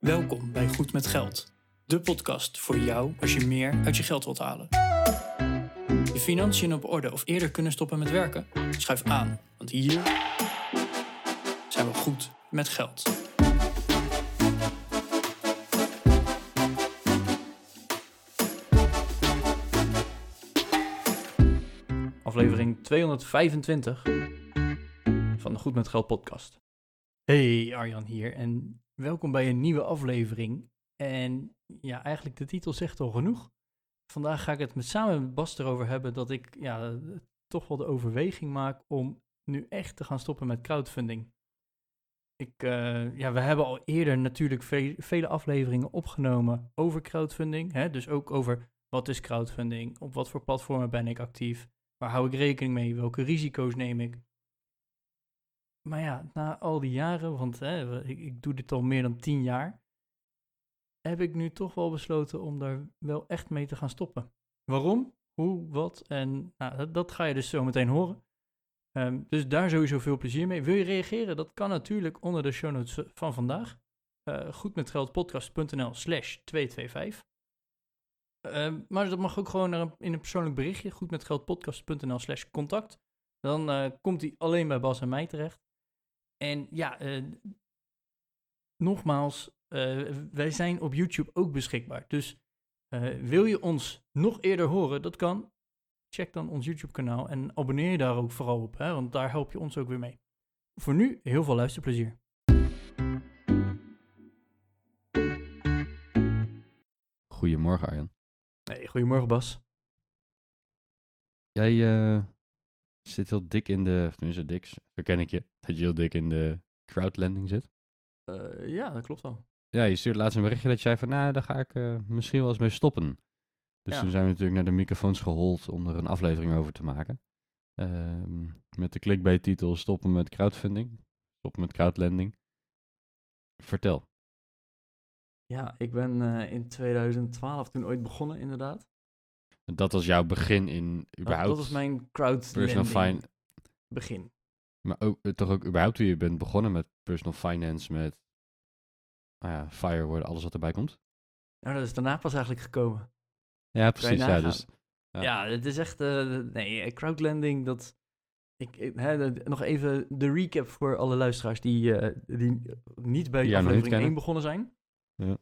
Welkom bij Goed met Geld, de podcast voor jou als je meer uit je geld wilt halen. Je financiën op orde of eerder kunnen stoppen met werken? Schuif aan, want hier zijn we goed met geld. Aflevering 225 van de Goed met Geld podcast. Hey Arjan hier en welkom bij een nieuwe aflevering. En ja, eigenlijk de titel zegt al genoeg. Vandaag ga ik het met samen met Bas erover hebben dat ik ja, toch wel de overweging maak om nu echt te gaan stoppen met crowdfunding. Ik, eh, ja, we hebben al eerder natuurlijk ve- vele afleveringen opgenomen over crowdfunding. Hè? Dus ook over wat is crowdfunding, op wat voor platformen ben ik actief, waar hou ik rekening mee, welke risico's neem ik. Maar ja, na al die jaren, want ik, ik doe dit al meer dan tien jaar, heb ik nu toch wel besloten om daar wel echt mee te gaan stoppen. Waarom? Hoe? Wat? En nou, dat, ga je dus zo meteen horen. Ehm, dus daar sowieso veel plezier mee. Wil je reageren? Dat kan natuurlijk onder de show notes van vandaag. Uh, goedmetgeldpodcast.nl slash 225. Um, maar dat mag ook gewoon naar in een persoonlijk berichtje. Goedmetgeldpodcast.nl slash contact. Dan uh, komt hij alleen bij Bas en mij terecht. En ja, uh, nogmaals, uh, wij zijn op YouTube ook beschikbaar. Dus wil je ons nog eerder horen? Dat kan. Check dan ons YouTube-kanaal en abonneer je daar ook vooral op, hè, want daar help je ons ook weer mee. Voor nu, heel veel luisterplezier. Goedemorgen Arjan. Hey, goedemorgen Bas. Jij uh, zit heel dik in de, of tenminste dik, zo ken ik je, dat je heel dik in de crowdlending zit. Uh, ja, dat klopt wel. Ja, je stuurde laatst een berichtje dat je zei van, nou, daar ga ik uh, misschien wel eens mee stoppen. Dus ja. toen zijn we natuurlijk naar de microfoons gehold om er een aflevering over te maken. Uh, met de clickbait-titel Stoppen met crowdfunding. Stoppen met crowdlending. Vertel. Ja, ik ben uh, in 2012 toen ooit begonnen, inderdaad. Dat was jouw begin in überhaupt... Dat, dat was mijn crowdlending fine... begin. Maar ook, eh, toch ook überhaupt hoe je bent begonnen met personal finance, met nou ja, fireword, alles wat erbij komt? Nou, dat is daarna pas eigenlijk gekomen. Ja, precies. Ja, dus, ja. ja, het is echt... Uh, nee, crowdlending, dat... Ik, ik hè, de, nog even de recap voor alle luisteraars die, uh, die niet bij Die aflevering niet kennen. 1 begonnen zijn. Ja.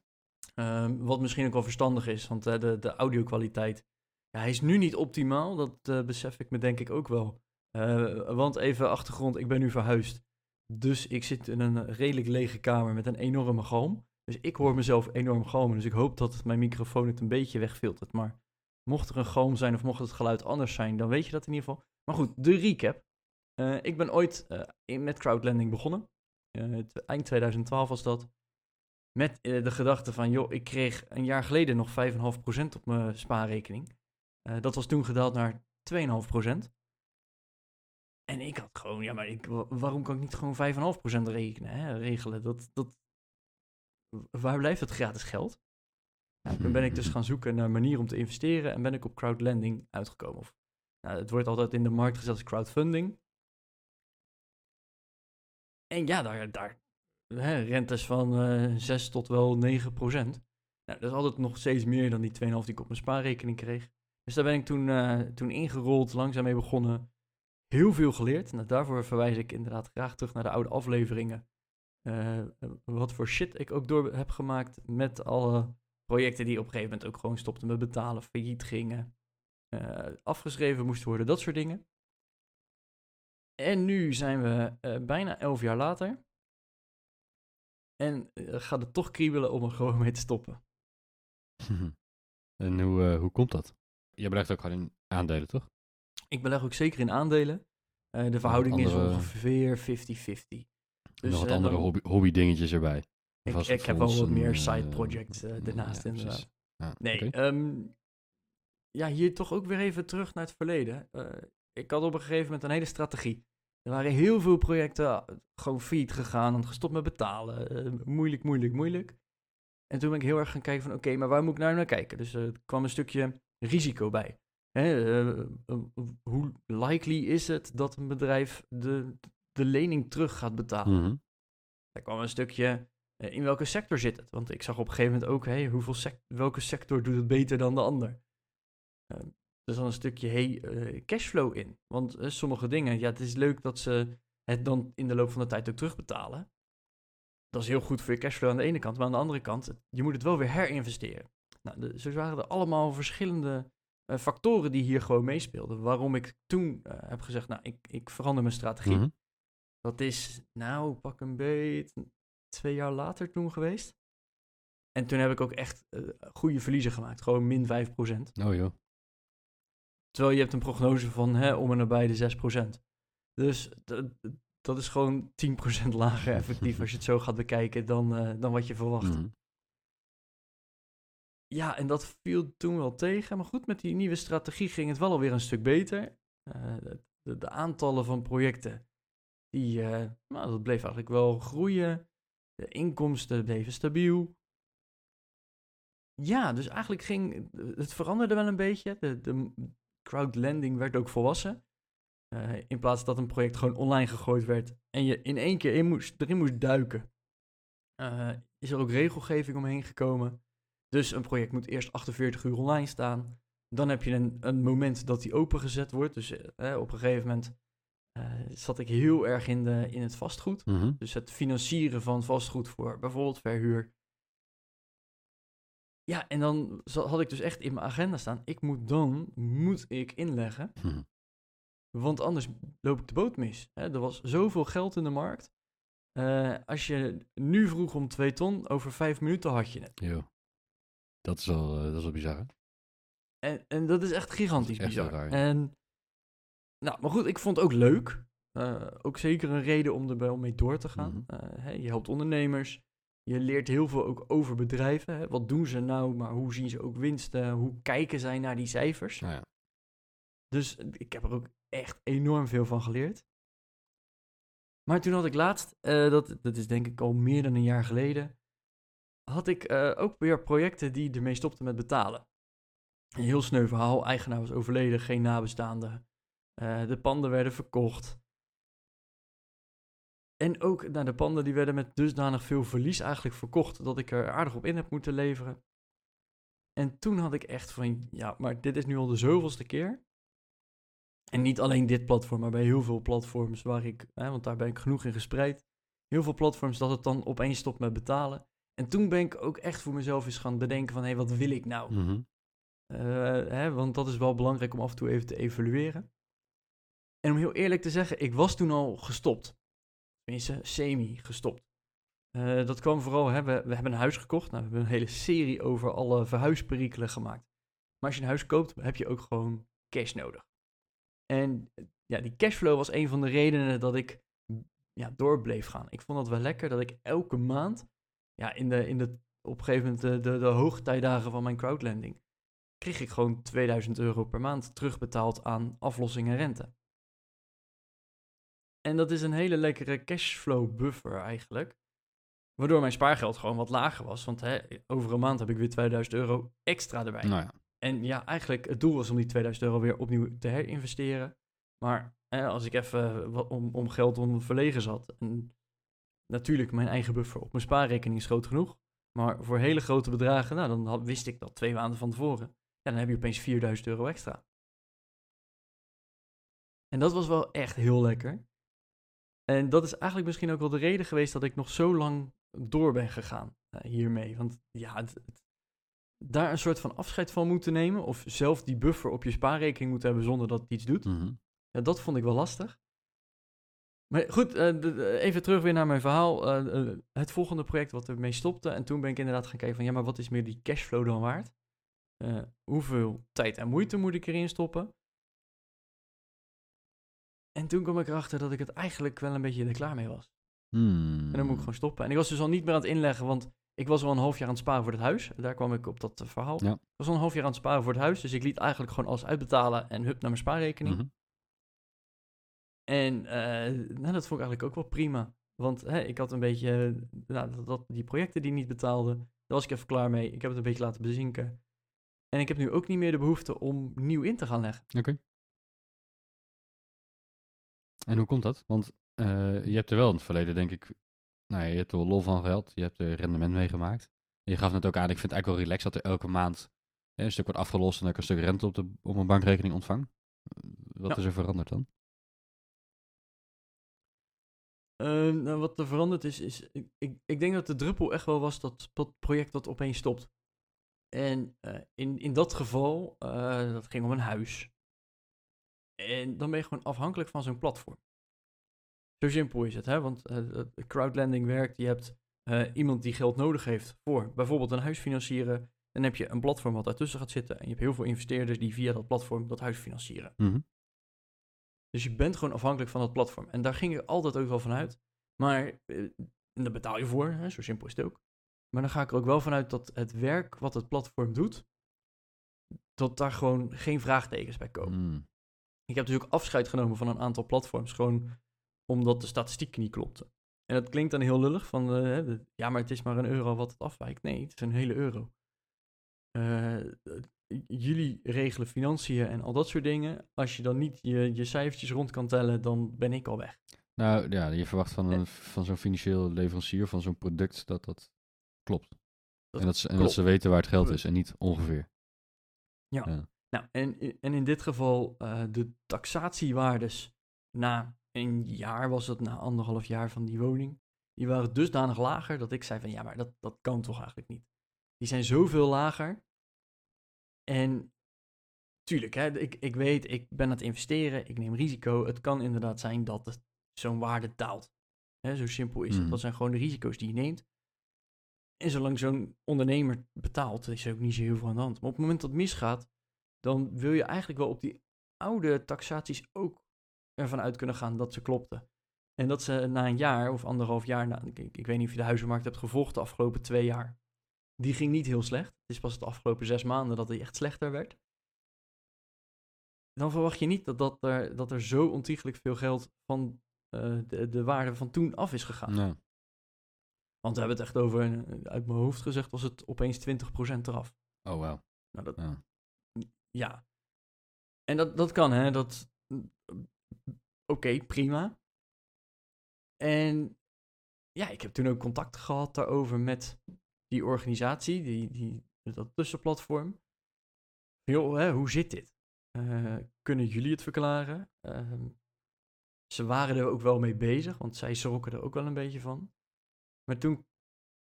Um, wat misschien ook wel verstandig is, want uh, de, de audio-kwaliteit... Ja, hij is nu niet optimaal, dat uh, besef ik me denk ik ook wel. Uh, want even achtergrond, ik ben nu verhuisd. Dus ik zit in een redelijk lege kamer met een enorme galm. Dus ik hoor mezelf enorm galmen. Dus ik hoop dat mijn microfoon het een beetje wegfiltert. Maar mocht er een galm zijn of mocht het geluid anders zijn, dan weet je dat in ieder geval. Maar goed, de recap. Uh, ik ben ooit in, met crowdlending begonnen. Eind 2012 was dat. Met de gedachte van, joh, ik kreeg een jaar geleden nog 5,5% op mijn spaarrekening. Dat was toen gedaald naar 2,5%. En ik had gewoon, ja, maar ik, waarom kan ik niet gewoon 5,5% rekenen, hè, regelen? Dat, dat, waar blijft dat gratis geld? Nou, toen ben ik dus gaan zoeken naar een manier om te investeren en ben ik op crowdlending uitgekomen. Of, nou, het wordt altijd in de markt gezet als crowdfunding. En ja, daar, daar hè, rentes van uh, 6 tot wel 9 procent. Nou, dat is altijd nog steeds meer dan die 2,5 die ik op mijn spaarrekening kreeg. Dus daar ben ik toen, uh, toen ingerold, langzaam mee begonnen. Heel veel geleerd. Nou, daarvoor verwijs ik inderdaad graag terug naar de oude afleveringen. Uh, wat voor shit ik ook door heb gemaakt met alle projecten die op een gegeven moment ook gewoon stopten met betalen, failliet gingen, uh, afgeschreven moesten worden, dat soort dingen. En nu zijn we bijna elf jaar later. En gaat het toch kriebelen om er gewoon mee te stoppen. en hoe, hoe komt dat? Je belegt ook gewoon in aandelen, toch? Ik beleg ook zeker in aandelen. Uh, de verhouding andere... is ongeveer 50-50. Dus, nog wat andere uh, hobby, hobby dingetjes erbij. Ik, ik heb wel wat meer side projects ernaast ja, inderdaad. Ja, nee, okay. um, ja, hier toch ook weer even terug naar het verleden. Ik had op een gegeven moment een hele strategie. Er waren heel veel projecten gewoon failliet gegaan en gestopt met betalen. Uh, moeilijk, moeilijk, moeilijk. En toen ben ik heel erg gaan kijken van, oké, okay, maar waar moet ik nou naar kijken? Dus er kwam een stukje risico bij. Hè, uh, hoe likely is het dat een bedrijf de, de lening terug gaat betalen? Mm -hmm. Daar kwam een stukje eh, in welke sector zit het? Want ik zag op een gegeven moment ook, hey, hoeveel welke sector doet het beter dan de ander? Uh, dus dan een stukje hey, uh, cashflow in. Want sommige dingen, ja, het is leuk dat ze het dan in de loop van de tijd ook terugbetalen. Dat is heel goed voor je cashflow aan de ene kant, maar aan de andere kant, je moet het wel weer herinvesteren. Nou, de, zo waren er allemaal verschillende factoren die hier gewoon meespeelden. Waarom ik toen heb gezegd, nou, ik, ik verander mijn strategie. Mm -hmm. Dat is, nou, pak een beet, twee jaar later toen geweest. En toen heb ik ook echt uh, goede verliezen gemaakt. Gewoon min 5%. Oh joh. Terwijl je hebt een prognose van hè, om en nabij de 6%. Dus dat is gewoon 10% lager effectief als je het zo gaat bekijken dan, uh, dan wat je verwacht. Mm. Ja, en dat viel toen wel tegen. Maar goed, met die nieuwe strategie ging het wel alweer een stuk beter. Uh, de, de, aantallen van projecten, die, nou, dat bleef eigenlijk wel groeien. De inkomsten bleven stabiel. Ja, dus eigenlijk ging het veranderde wel een beetje. De, de crowdlending werd ook volwassen. Uh, in plaats dat een project gewoon online gegooid werd en je in één keer in moest, erin moest duiken, uh, is er ook regelgeving omheen gekomen. Dus een project moet eerst 48 uur online staan. Dan heb je een, een moment dat die opengezet wordt. Dus uh, op een gegeven moment uh, zat ik heel erg in, de, in het vastgoed. Mm -hmm. Dus het financieren van vastgoed voor bijvoorbeeld verhuur. Ja, en dan had ik dus echt in mijn agenda staan, ik moet dan, moet ik inleggen. Mm -hmm. Want anders loop ik de boot mis. Hè? Er was zoveel geld in de markt. Uh, als je nu vroeg om twee ton, over vijf minuten had je het. Jo. Dat is wel, uh, dat is wel bizar. En, en dat is echt gigantisch is echt bizar. Raar, en nou, maar goed, ik vond het ook leuk. Uh, ook zeker een reden om er wel mee door te gaan. Mm -hmm. uh, hey, je helpt ondernemers. Je leert heel veel ook over bedrijven. Hè. Wat doen ze nou, maar hoe zien ze ook winsten? Hoe kijken zij naar die cijfers? Nou ja. Dus ik heb er ook echt enorm veel van geleerd. Maar toen had ik laatst, uh, dat, dat is denk ik al meer dan een jaar geleden, had ik ook weer projecten die ermee stopten met betalen. Een heel sneu verhaal. Eigenaar was overleden, geen nabestaanden. Uh, de panden werden verkocht. En ook nou, de panden die werden met dusdanig veel verlies eigenlijk verkocht dat ik er aardig op in heb moeten leveren. En toen had ik echt van, ja, maar dit is nu al de zoveelste keer. En niet alleen dit platform, maar bij heel veel platforms waar ik, hè, want daar ben ik genoeg in gespreid. Heel veel platforms dat het dan opeens stopt met betalen. En toen ben ik ook echt voor mezelf eens gaan bedenken van, hé, hey, wat wil ik nou? Mm -hmm. uh, hè, want dat is wel belangrijk om af en toe even te evalueren. En om heel eerlijk te zeggen, ik was toen al gestopt. Tenminste, semi gestopt. Uh, dat kwam vooral, hè, we, we, hebben een huis gekocht. Nou, we hebben een hele serie over alle verhuisperikelen gemaakt. Maar als je een huis koopt, heb je ook gewoon cash nodig. En ja, die cashflow was een van de redenen dat ik ja, door bleef gaan. Ik vond het wel lekker dat ik elke maand, ja, in de, in de, op een gegeven moment de, de, de hoogtijdagen van mijn crowdlending, kreeg ik gewoon 2000 euro per maand terugbetaald aan aflossing en rente. En dat is een hele lekkere cashflow buffer eigenlijk. Waardoor mijn spaargeld gewoon wat lager was. Want hè, over een maand heb ik weer 2000 euro extra erbij. Nou ja. En ja, eigenlijk het doel was om die 2000 euro weer opnieuw te herinvesteren. Maar hè, als ik even om, om geld om verlegen zat. En natuurlijk, mijn eigen buffer op mijn spaarrekening is groot genoeg. Maar voor hele grote bedragen, nou, dan had, wist ik dat twee maanden van tevoren. Ja, dan heb je opeens 4000 euro extra. En dat was wel echt heel lekker. En dat is eigenlijk misschien ook wel de reden geweest dat ik nog zo lang door ben gegaan uh, hiermee. Want ja, het, het, daar een soort van afscheid van moeten nemen, of zelf die buffer op je spaarrekening moeten hebben zonder dat het iets doet, mm -hmm. ja, dat vond ik wel lastig. Maar goed, de, even terug weer naar mijn verhaal. Uh, het volgende project wat ermee stopte. En toen ben ik inderdaad gaan kijken van, ja, maar wat is meer die cashflow dan waard? hoeveel tijd en moeite moet ik erin stoppen? En toen kwam ik erachter dat ik het eigenlijk wel een beetje er klaar mee was. Hmm. En dan moet ik gewoon stoppen. En ik was dus al niet meer aan het inleggen, want ik was al een half jaar aan het sparen voor het huis. Daar kwam ik op dat verhaal. Ja. Ik was al een half jaar aan het sparen voor het huis, dus ik liet eigenlijk gewoon alles uitbetalen en hup naar mijn spaarrekening. Mm -hmm. En uh, nou, dat vond ik eigenlijk ook wel prima. Want hè, ik had een beetje, uh, nou, dat, dat, die projecten die niet betaalden, daar was ik even klaar mee. Ik heb het een beetje laten bezinken. En ik heb nu ook niet meer de behoefte om nieuw in te gaan leggen. Oké. Okay. En hoe komt dat? Want uh, je hebt er wel in het verleden, denk ik, nou, je hebt er wel lol van gehad. Je hebt er rendement mee gemaakt. Je gaf net ook aan, ik vind het eigenlijk wel relaxed dat er elke maand hè, een stuk wordt afgelost en dat ik een stuk rente op, de, op mijn bankrekening ontvang. Wat Ja. is er veranderd dan? Eh, nou, wat er veranderd is, is ik, ik, ik denk dat de druppel echt wel was dat, project dat opeens stopt. En eh, in, in dat geval, eh, dat ging om een huis. En dan ben je gewoon afhankelijk van zo'n platform. Zo simpel is het, hè? want eh, crowdlending werkt. Je hebt iemand die geld nodig heeft voor bijvoorbeeld een huis financieren. Dan heb je een platform wat daartussen gaat zitten. En je hebt heel veel investeerders die via dat platform dat huis financieren. Mhm. Dus je bent gewoon afhankelijk van dat platform. En daar ging ik altijd ook wel van uit. Maar eh, en daar betaal je voor, hè? zo simpel is het ook. Maar dan ga ik er ook wel vanuit dat het werk wat het platform doet, dat daar gewoon geen vraagtekens bij komen. Mm. Ik heb dus ook afscheid genomen van een aantal platforms, gewoon omdat de statistiek niet klopte. En dat klinkt dan heel lullig, van eh, de- ja, maar het is maar een euro wat het afwijkt. Nee, het is een hele euro. Eh, jullie regelen financiën en al dat soort dingen. Als je dan niet je, je cijfertjes rond kan tellen, dan ben ik al weg. Nou ja, je verwacht van, een, van zo'n financieel leverancier, van zo'n product, dat dat klopt. Dat en dat, ze, en dat ze weten waar het geld is en niet ongeveer. Nou, en, en in dit geval eh, de taxatiewaardes na een jaar, was het na anderhalf jaar van die woning, die waren dusdanig lager dat ik zei van ja, maar dat, dat kan toch eigenlijk niet. Die zijn zoveel lager. En tuurlijk, hè, ik, ik weet, ik ben aan het investeren, ik neem risico. Het kan inderdaad zijn dat het- zo'n waarde daalt. Hè, zo simpel is het. Mhm. Dat zijn gewoon de risico's die je neemt. En zolang zo'n ondernemer betaalt, is er ook niet zo heel veel aan de hand. Maar op het moment dat het misgaat, dan wil je eigenlijk wel op die oude taxaties ook ervan uit kunnen gaan dat ze klopten. En dat ze na een jaar of anderhalf jaar, na, ik, ik weet niet of je de huizenmarkt hebt gevolgd de afgelopen twee jaar, die ging niet heel slecht. Het is pas de afgelopen zes maanden dat die echt slechter werd. Dan verwacht je niet dat, dat, er, dat er zo ontiegelijk veel geld van eh, de, de waarde van toen af is gegaan. Want we hebben het echt over, uit mijn hoofd gezegd, was het opeens 20% eraf. oh wauw. Nou, dat, Ja. ja. En dat, dat kan, hè. Dat, Oké, prima. En ja, ik heb toen ook contact gehad daarover met die organisatie, die, die, dat tussenplatform. Joh, hè, hoe zit dit? Eh, kunnen jullie het verklaren? Ehm, ze waren er ook wel mee bezig, want zij schrokken er ook wel een beetje van. Maar toen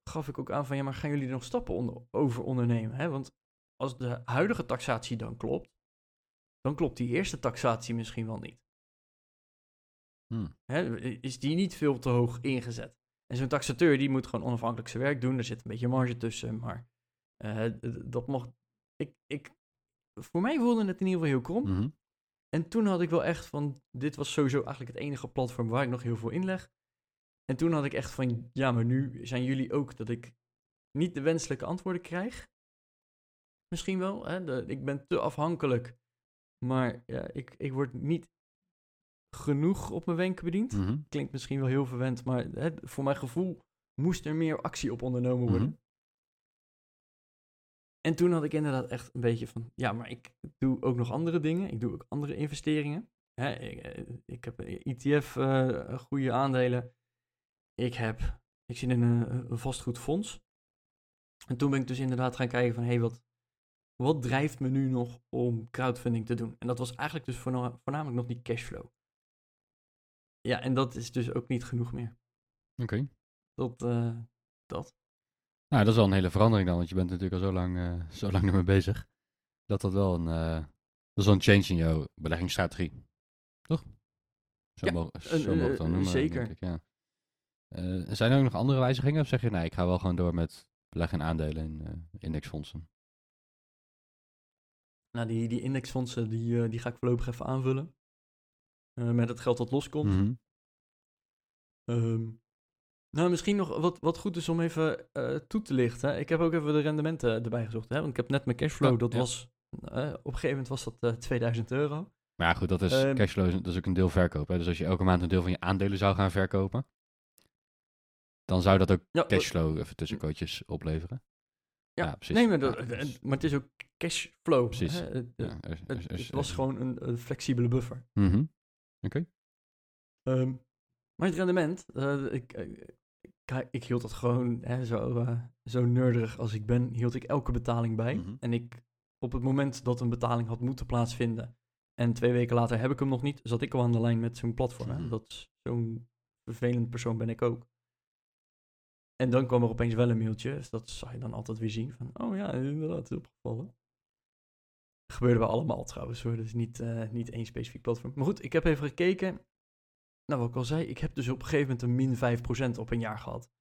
gaf ik ook aan van, ja, maar gaan jullie er nog stappen onder, over ondernemen? Hè? Want als de huidige taxatie dan klopt, dan klopt die eerste taxatie misschien wel niet. Hm. Hè, is die niet veel te hoog ingezet? En zo'n taxateur die moet gewoon onafhankelijk zijn werk doen. Er zit een beetje marge tussen, maar eh, dat mocht. Ik, ik, voor mij voelde het in ieder geval heel krom. Mhm. En toen had ik wel echt van, dit was sowieso eigenlijk het enige platform waar ik nog heel veel in leg. En toen had ik echt van, ja, maar nu zijn jullie ook dat ik niet de wenselijke antwoorden krijg. Misschien wel, hè? De, ik ben te afhankelijk. Maar ja, ik, ik word niet genoeg op mijn wenken bediend. Mhm. Klinkt misschien wel heel verwend, maar hè, voor mijn gevoel moest er meer actie op ondernomen worden. Mhm. En toen had ik inderdaad echt een beetje van, ja, maar ik doe ook nog andere dingen. Ik doe ook andere investeringen. Hè, ik, eh, ik heb ETF, eh, goede aandelen. Ik heb, ik zit in een, een vastgoedfonds. En toen ben ik dus inderdaad gaan kijken van, hé, hey, wat, wat drijft me nu nog om crowdfunding te doen? En dat was eigenlijk dus voorna- voornamelijk nog die cashflow. Ja, en dat is dus ook niet genoeg meer. Oké. Dat, eh, dat. Nou, dat is wel een hele verandering dan, want je bent natuurlijk al zo lang, eh, zo lang ermee bezig. Dat dat wel een, eh, dat is wel een change in jouw beleggingsstrategie. Toch? Zo, Ja, mogen, zo dan noemen, zeker. denk ik, ja. Zijn er ook nog andere wijzigingen? Of zeg je, nee, ik ga wel gewoon door met beleggen in aandelen in indexfondsen? Nou, die, die indexfondsen, die, die ga ik voorlopig even aanvullen. Eh, met het geld dat loskomt. Mhm. Ehm, nou, misschien nog wat, wat goed is om even eh, toe te lichten. Ik heb ook even de rendementen erbij gezocht. Hè? Want ik heb net mijn cashflow, Ja, dat ja. was... eh, op een gegeven moment was dat eh 2000 euro. Maar ja, goed, dat is Ehm, cashflow, dat is ook een deel verkoop. Hè? Dus als je elke maand een deel van je aandelen zou gaan verkopen, dan zou dat ook Ja, cashflow, even tussenkootjes, opleveren. ja, precies. Nee, maar, dat, maar het is ook cashflow. Precies. Hè? Het, Ja, er- het- er- er- het was gewoon een, een flexibele buffer. Mhm. Oké. Ehm, maar het rendement, eh, ik, eh, kijk, ik hield dat gewoon hè, zo, uh, zo nerdig als ik ben, hield ik elke betaling bij. Mhm. En ik, op het moment dat een betaling had moeten plaatsvinden en twee weken later heb ik hem nog niet, zat ik al aan de lijn met zo'n platform. hè. Mhm. Dat is zo'n vervelend persoon ben ik ook. En dan kwam er opeens wel een mailtje, dus dat zag je dan altijd weer zien van, oh ja, inderdaad, is opgevallen. Gebeurde bij allemaal trouwens hoor, dus niet, eh, niet één specifiek platform. Maar goed, ik heb even gekeken. Nou, wat ik al zei, ik heb dus op een gegeven moment een min 5% op een jaar gehad.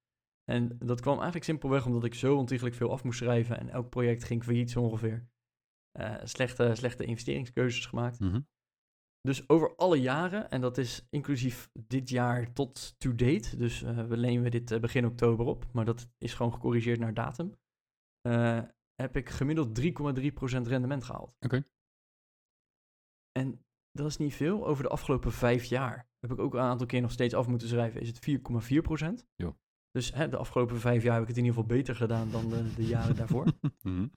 En dat kwam eigenlijk simpelweg omdat ik zo ontiegelijk veel af moest schrijven en elk project ging failliet zo ongeveer. Eh, slechte, slechte investeringskeuzes gemaakt. Mhm. Dus over alle jaren, en dat is inclusief dit jaar tot to date, dus eh, we lenen dit eh, begin oktober op, maar dat is gewoon gecorrigeerd naar datum, eh, heb ik gemiddeld 3,3% rendement gehaald. Oké. En dat is niet veel. Over de afgelopen vijf jaar heb ik ook een aantal keer nog steeds af moeten schrijven, is het 4,4%. Jo. Dus hè, de afgelopen vijf jaar heb ik het in ieder geval beter gedaan dan de, de jaren daarvoor. Mhm.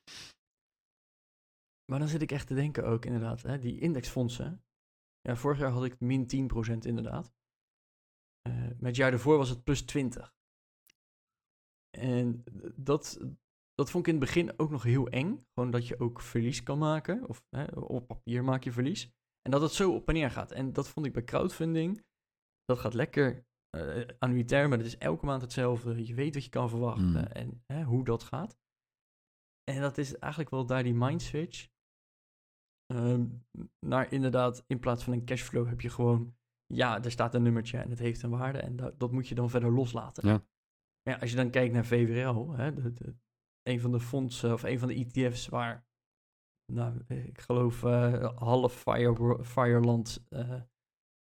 Maar dan zit ik echt te denken ook inderdaad, hè, die indexfondsen. Ja, vorig jaar had ik min 10% inderdaad. Met het jaar daarvoor was het plus 20. En dat, dat vond ik in het begin ook nog heel eng. Gewoon dat je ook verlies kan maken. Of hè, op papier maak je verlies. En dat het zo op en neer gaat. En dat vond ik bij crowdfunding. Dat gaat lekker eh annuitair, maar het is elke maand hetzelfde. Je weet wat je kan verwachten Mm. en hè, hoe dat gaat. En dat is eigenlijk wel daar die mind switch. Ehm, naar inderdaad, in plaats van een cashflow heb je gewoon, ja, er staat een nummertje en het heeft een waarde en dat, dat moet je dan verder loslaten. Ja. Maar ja, als je dan kijkt naar VWRL, hè, de, de- een van de fondsen of een van de ETF's waar, nou, ik geloof eh, half Fire, Fireland, eh,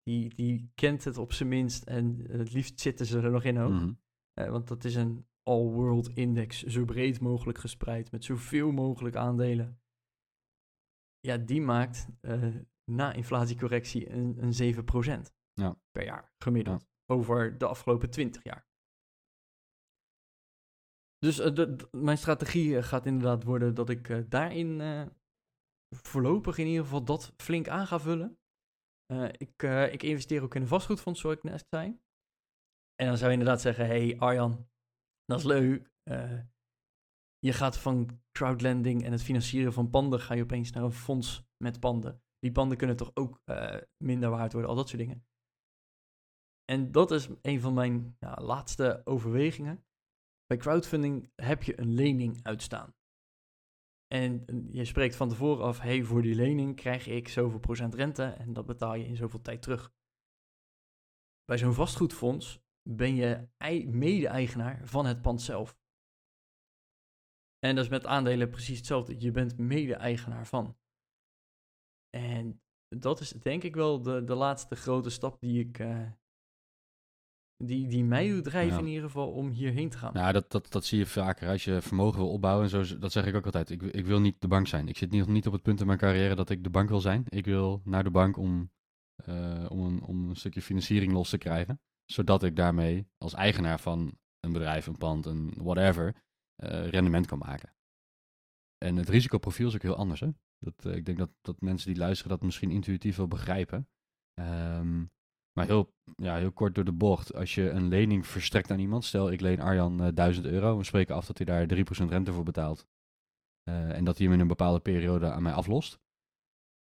die, die kent het op zijn minst en het liefst zitten ze er nog in ook. Mhm. Eh, want dat is een all-world index, zo breed mogelijk gespreid, met zoveel mogelijk aandelen. Ja, die maakt na inflatiecorrectie een, een 7% Ja. per jaar gemiddeld. Over de afgelopen 20 jaar. Dus eh, mijn strategie eh, gaat inderdaad worden dat ik eh, daarin voorlopig in ieder geval dat flink aan ga vullen. Ik, ik investeer ook in een vastgoedfonds, zoals ik net zei. En dan zou je inderdaad zeggen, hey Arjan, dat is leuk. Je gaat van crowdlending en het financieren van panden, ga je opeens naar een fonds met panden. Die panden kunnen toch ook minder waard worden, al dat soort dingen. En dat is een van mijn laatste overwegingen. Bij crowdfunding heb je een lening uitstaan. En eh, je spreekt van tevoren af, hey, voor die lening krijg ik zoveel procent rente en dat betaal je in zoveel tijd terug. Bij zo'n vastgoedfonds ben je ei- mede-eigenaar van het pand zelf. En dat is met aandelen precies hetzelfde. Je bent mede-eigenaar van. En dat is denk ik wel de, de laatste grote stap die ik. eh, die, die mij doet drijven Ja. in ieder geval om hierheen te gaan. Nou, dat, dat, dat zie je vaker. Als je vermogen wil opbouwen en zo, dat zeg ik ook altijd. Ik, ik wil niet de bank zijn. Ik zit niet, niet op het punt in mijn carrière dat ik de bank wil zijn. Ik wil naar de bank om, eh, om, een, om een stukje financiering los te krijgen. Zodat ik daarmee als eigenaar van een bedrijf, een pand, een whatever, eh, rendement kan maken. En het risicoprofiel is ook heel anders. Hè? Dat, eh, ik denk dat, dat mensen die luisteren dat misschien intuïtief wel begrijpen. Ehm, maar heel, ja, heel kort door de bocht. Als je een lening verstrekt aan iemand. Stel, ik leen Arjan eh 1000 euro. We spreken af dat hij daar 3% rente voor betaalt. Eh, en dat hij hem in een bepaalde periode aan mij aflost.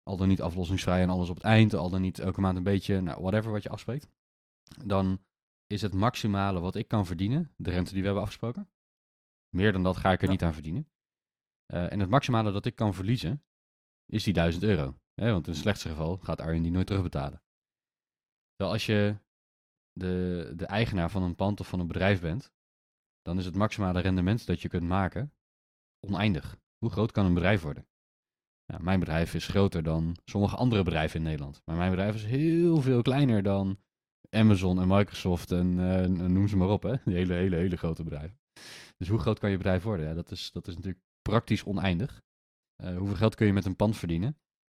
Al dan niet aflossingsvrij en alles op het eind. Al dan niet elke maand een beetje, nou, whatever wat je afspreekt. Dan is het maximale wat ik kan verdienen, de rente die we hebben afgesproken. Meer dan dat ga ik er Ja. niet aan verdienen. Eh, en het maximale dat ik kan verliezen, is die 1000 euro. Hè, want in het slechtste geval gaat Arjen die nooit terugbetalen. Terwijl als je de, de eigenaar van een pand of van een bedrijf bent, dan is het maximale rendement dat je kunt maken oneindig. Hoe groot kan een bedrijf worden? Ja, mijn bedrijf is groter dan sommige andere bedrijven in Nederland. Maar mijn bedrijf is heel veel kleiner dan Amazon en Microsoft en eh, noem ze maar op. Hè? Die hele, hele, hele grote bedrijven. Dus hoe groot kan je bedrijf worden? Ja, dat, is, dat is natuurlijk praktisch oneindig. Eh, hoeveel geld kun je met een pand verdienen?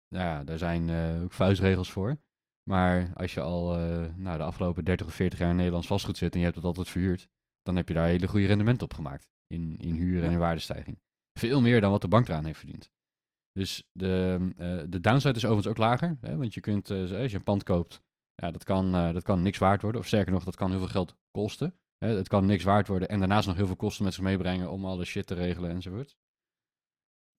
Nou ja, daar zijn eh, ook vuistregels voor. Maar als je al eh, nou, de afgelopen 30 of 40 jaar in Nederlands vastgoed zit en je hebt het altijd verhuurd, dan heb je daar hele goede rendement op gemaakt. In, in huur en in waardestijging. Veel meer dan wat de bank eraan heeft verdiend. Dus de, eh, de downside is overigens ook lager. Hè, want je kunt, eh, als je een pand koopt, ja, dat, kan, dat kan niks waard worden. Of sterker nog, dat kan heel veel geld kosten. Hè, het kan niks waard worden en daarnaast nog heel veel kosten met zich meebrengen om alle shit te regelen enzovoort.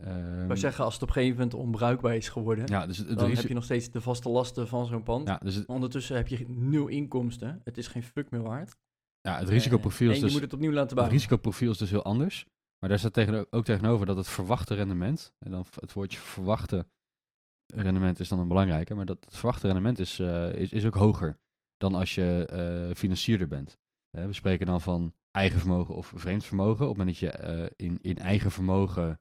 Maar Ehm, zeggen, als het op een gegeven moment onbruikbaar is geworden, ja, dus dan heb je nog steeds de vaste lasten van zo'n pand. ja, dus het, Ondertussen heb je nul inkomsten. Het is geen fuck meer waard. ja, het risicoprofiel is en je dus... moet het opnieuw laten Het risicoprofiel is dus heel anders. Maar daar staat tegen, ook tegenover dat het verwachte rendement, en dan het woordje verwachte rendement is dan een belangrijke, maar dat het verwachte rendement is, eh, is, is ook hoger dan als je eh, financierder bent. We spreken dan van eigen vermogen of vreemd vermogen. Op het moment dat je eh, in, in eigen vermogen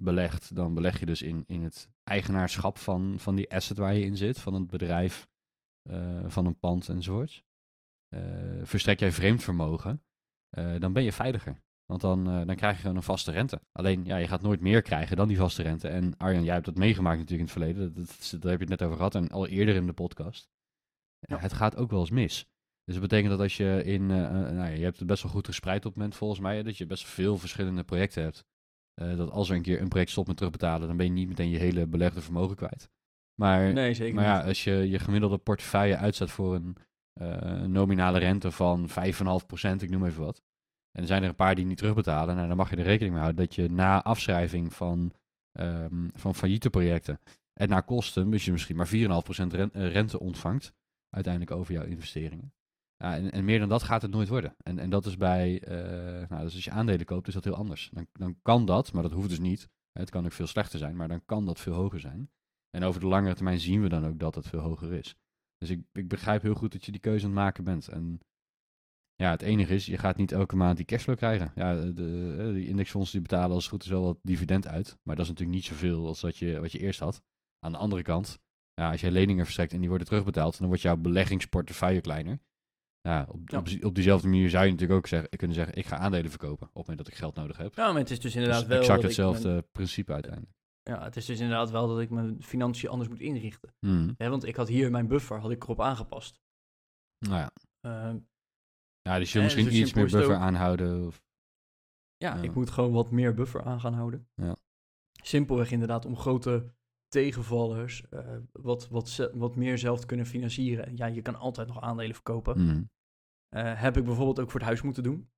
belegt, dan beleg je dus in, in het eigenaarschap van, van die asset waar je in zit, van het bedrijf, eh, van een pand enzovoort. Eh verstrek jij vreemd vermogen, eh, dan ben je veiliger. Want dan, dan krijg je gewoon een vaste rente. Alleen, ja, je gaat nooit meer krijgen dan die vaste rente. En Arjan, jij hebt dat meegemaakt natuurlijk in het verleden. Dat, dat, daar heb je het net over gehad en al eerder in de podcast. Ja. Het gaat ook wel eens mis. Dus dat betekent dat als je in... nou ja, je hebt het best wel goed gespreid op het moment volgens mij. Dat je best veel verschillende projecten hebt. Eh, dat als er een keer een project stopt met terugbetalen... dan ben je niet meteen je hele belegde vermogen kwijt. Maar Nee, zeker maar ja, als je je gemiddelde portefeuille uitzet voor een eh, nominale rente van 5,5%, ik noem even wat. En er zijn er een paar die niet terugbetalen. Nou, dan mag je er rekening mee houden dat je na afschrijving van, ehm, van failliete projecten en na kosten, dus je misschien maar 4,5% ren- eh, rente ontvangt, uiteindelijk over jouw investeringen. En, en meer dan dat gaat het nooit worden. En, en dat is bij, eh, nou, dus als je aandelen koopt, is dat heel anders. Dan, dan kan dat, maar dat hoeft dus niet. Het kan ook veel slechter zijn, maar dan kan dat veel hoger zijn. En over de langere termijn zien we dan ook dat het veel hoger is. Dus ik, ik begrijp heel goed dat je die keuze aan het maken bent. En ja, het enige is, je gaat niet elke maand die cashflow krijgen. Ja, de, de, die indexfondsen die betalen als het goed is wel wat dividend uit. Maar dat is natuurlijk niet zoveel als wat je, wat je eerst had. Aan de andere kant, ja, als je leningen verstrekt en die worden terugbetaald, dan wordt jouw beleggingsportefeuille kleiner. Ja, op, Ja. Op, op diezelfde manier zou je natuurlijk ook zeggen, kunnen zeggen, ik ga aandelen verkopen op het moment dat ik geld nodig heb. Ja, maar het is dus Dus inderdaad wel exact hetzelfde mijn- principe uiteindelijk. ja, het is dus inderdaad wel dat ik mijn financiën anders moet inrichten. Hè, want ik had hier mijn buffer had ik erop aangepast. Nou ja. Ehm, ja, dus je misschien zo iets meer buffer ook. aanhouden. Of, ja, Ja. ik moet gewoon wat meer buffer aan gaan houden. Ja. Simpelweg inderdaad om grote tegenvallers eh, wat, wat, wat meer zelf te kunnen financieren. En ja, je kan altijd nog aandelen verkopen. Hmm. Eh, heb ik bijvoorbeeld ook voor het huis moeten doen.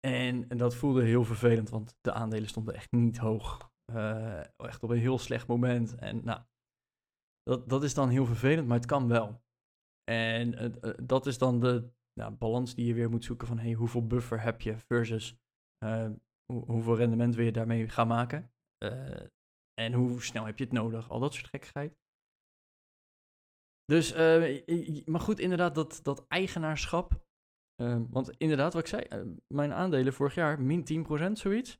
En, en dat voelde heel vervelend, want de aandelen stonden echt niet hoog. Eh, echt op een heel slecht moment. En nou, dat, dat is dan heel vervelend, maar het kan wel. En dat is dan de nou, balans die je weer moet zoeken van hey, hoeveel buffer heb je versus hoe- hoeveel rendement wil je daarmee gaan maken. Eh, en hoe snel heb je het nodig, al dat soort gekkigheid. Dus, eh, i- maar goed, inderdaad, dat, dat eigenaarschap. eh, want inderdaad, wat ik zei, eh, mijn aandelen vorig jaar min 10%, zoiets.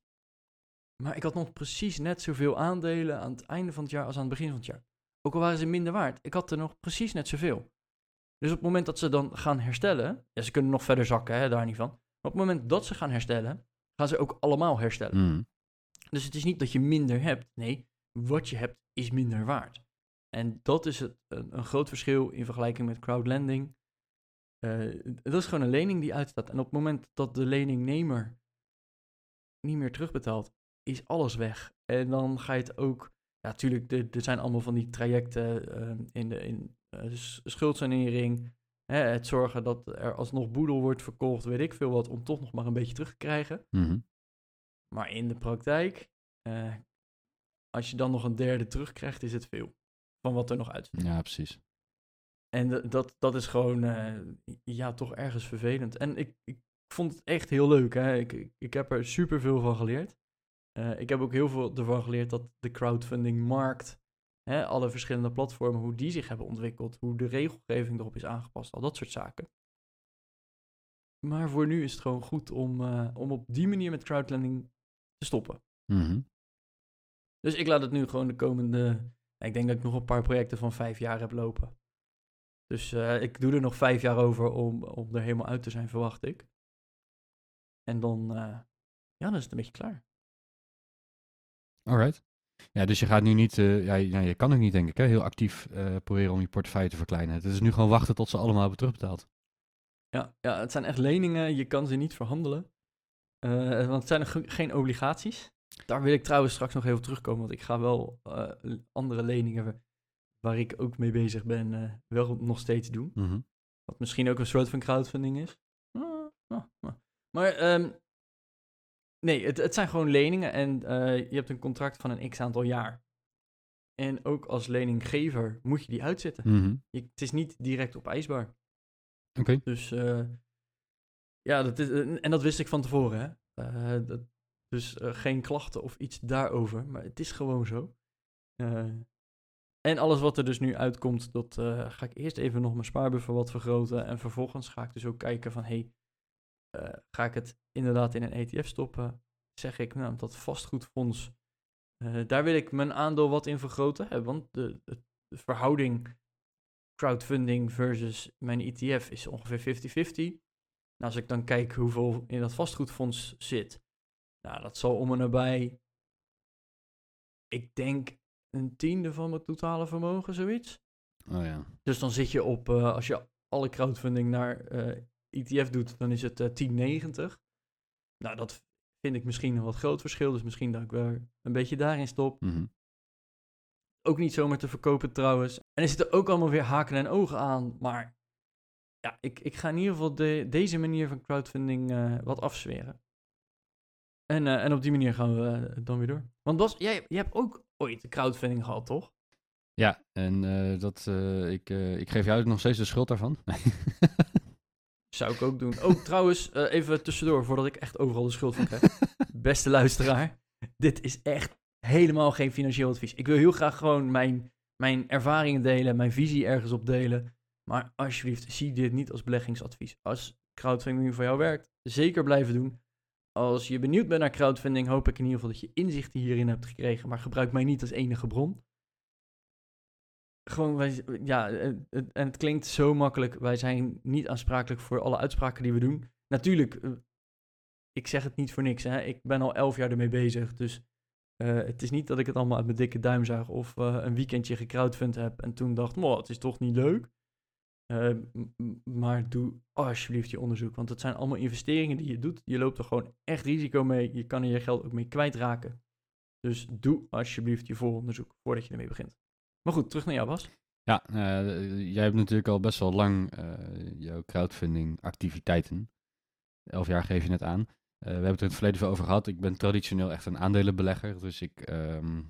Maar ik had nog precies net zoveel aandelen aan het einde van het jaar als aan het begin van het jaar. Ook al waren ze minder waard, ik had er nog precies net zoveel. Dus op het moment dat ze dan gaan herstellen, ja, ze kunnen nog verder zakken, hè, daar niet van. Maar op het moment dat ze gaan herstellen, gaan ze ook allemaal herstellen. Hmm. Dus het is niet dat je minder hebt. Nee, wat je hebt is minder waard. En dat is het, een, een groot verschil in vergelijking met crowdlending. Eh, dat is gewoon een lening die uitstaat. En op het moment dat de leningnemer niet meer terugbetaalt, is alles weg. En dan ga je het ook... Ja, natuurlijk, er, er zijn allemaal van die trajecten eh, in de in, eh, schuldsanering. Hè, het zorgen dat er alsnog boedel wordt verkocht, weet ik veel wat, om toch nog maar een beetje terug te krijgen. Mhm. Maar in de praktijk, als je dan nog een derde terugkrijgt, is het veel van wat er nog uit. Ja, precies. En dat, dat is gewoon, eh, ja, toch ergens vervelend. En ik, ik vond het echt heel leuk. Hè? Ik, ik, heb er superveel van geleerd. Eh, ik heb ook heel veel ervan geleerd dat de crowdfunding-markt, hè, alle verschillende platformen, hoe die zich hebben ontwikkeld, hoe de regelgeving erop is aangepast, al dat soort zaken. Maar voor nu is het gewoon goed om, eh, om op die manier met crowdlending te stoppen. Mhm. Dus ik laat het nu gewoon de komende. Ik denk dat ik nog een paar projecten van vijf jaar heb lopen. Dus eh, ik doe er nog vijf jaar over om, om er helemaal uit te zijn, verwacht ik. En dan, eh, ja, dan is het een beetje klaar. Alright. Ja, dus je gaat nu niet, eh, ja, je, kan ook niet denk ik, hè, heel actief proberen om je portefeuille te verkleinen. Het is nu gewoon wachten tot ze allemaal hebben terugbetaald. Ja, ja, het zijn echt leningen, je kan ze niet verhandelen. Want het zijn geen obligaties. Daar wil ik trouwens straks nog even op terugkomen, want ik ga wel eh, andere leningen wa- waar ik ook mee bezig ben, eh, wel nog steeds doen. Mhm. Wat misschien ook een soort van crowdfunding is. Ah, Oh, oh. Maar ehm, nee, het, het zijn gewoon leningen en uh, je hebt een contract van een x aantal jaar. En ook als leninggever moet je die uitzetten. Mhm. Je, het is niet direct opeisbaar. Oké. Dus ja, dat is, en dat wist ik van tevoren. Hè? Uh, dat, dus geen klachten of iets daarover, maar het is gewoon zo. en alles wat er dus nu uitkomt, dat ga ik eerst even nog mijn spaarbuffer wat vergroten. En vervolgens ga ik dus ook kijken van, hey, ga ik het inderdaad in een ETF stoppen? Zeg ik, nou, dat vastgoedfonds daar wil ik mijn aandeel wat in vergroten. Hè, want de, verhouding crowdfunding versus mijn ETF is ongeveer 50-50. Nou, als ik dan kijk hoeveel in dat vastgoedfonds zit, nou, dat zal om en nabij, ik denk een tiende van mijn totale vermogen, zoiets. Oh ja. Dus dan zit je op, uh, als je alle crowdfunding naar uh, ETF doet, dan is het 1090. Nou, dat vind ik misschien een wat groot verschil. Dus misschien dat ik weer een beetje daarin stop. Mhm. Ook niet zomaar te verkopen trouwens. En er zitten ook allemaal weer haken en ogen aan. Maar ja, ik, ik ga in ieder geval de, deze manier van crowdfunding wat afzweren. En, uh, en op die manier gaan we uh, dan weer door. Want Bas, jij, jij hebt ook ooit de crowdfunding gehad, toch? Ja, en dat, ik, ik geef jou nog steeds de schuld daarvan. Zou ik ook doen. Oh, trouwens, even tussendoor, voordat ik echt overal de schuld van krijg. Beste luisteraar, dit is echt helemaal geen financieel advies. Ik wil heel graag gewoon mijn, mijn ervaringen delen, mijn visie ergens op delen. Maar alsjeblieft, zie dit niet als beleggingsadvies. Als crowdfunding voor jou werkt, zeker blijven doen. Als je benieuwd bent naar crowdfunding, hoop ik in ieder geval dat je inzichten hierin hebt gekregen. Maar gebruik mij niet als enige bron gewoon, ja, en het klinkt zo makkelijk. Wij zijn niet aansprakelijk voor alle uitspraken die we doen. Natuurlijk, uh, ik zeg het niet voor niks. Hè. Ik ben al elf jaar ermee bezig. Dus uh, het is niet dat ik het allemaal uit mijn dikke duim zag. Of uh, een weekendje gecrowdfund heb. En toen dacht, oh, het is toch niet leuk. Maar doe alsjeblieft je onderzoek. Want het zijn allemaal investeringen die je doet. Je loopt er gewoon echt risico mee. Je kan er je geld ook mee kwijtraken. Dus doe alsjeblieft je vooronderzoek voordat je ermee begint. Maar goed, terug naar jou, Bas. Ja, uh, jij hebt natuurlijk al best wel lang uh, jouw crowdfunding activiteiten. Elf jaar geef je net aan. Uh, we hebben het er in het verleden veel over gehad. Ik ben traditioneel echt een aandelenbelegger. Dus ik, um,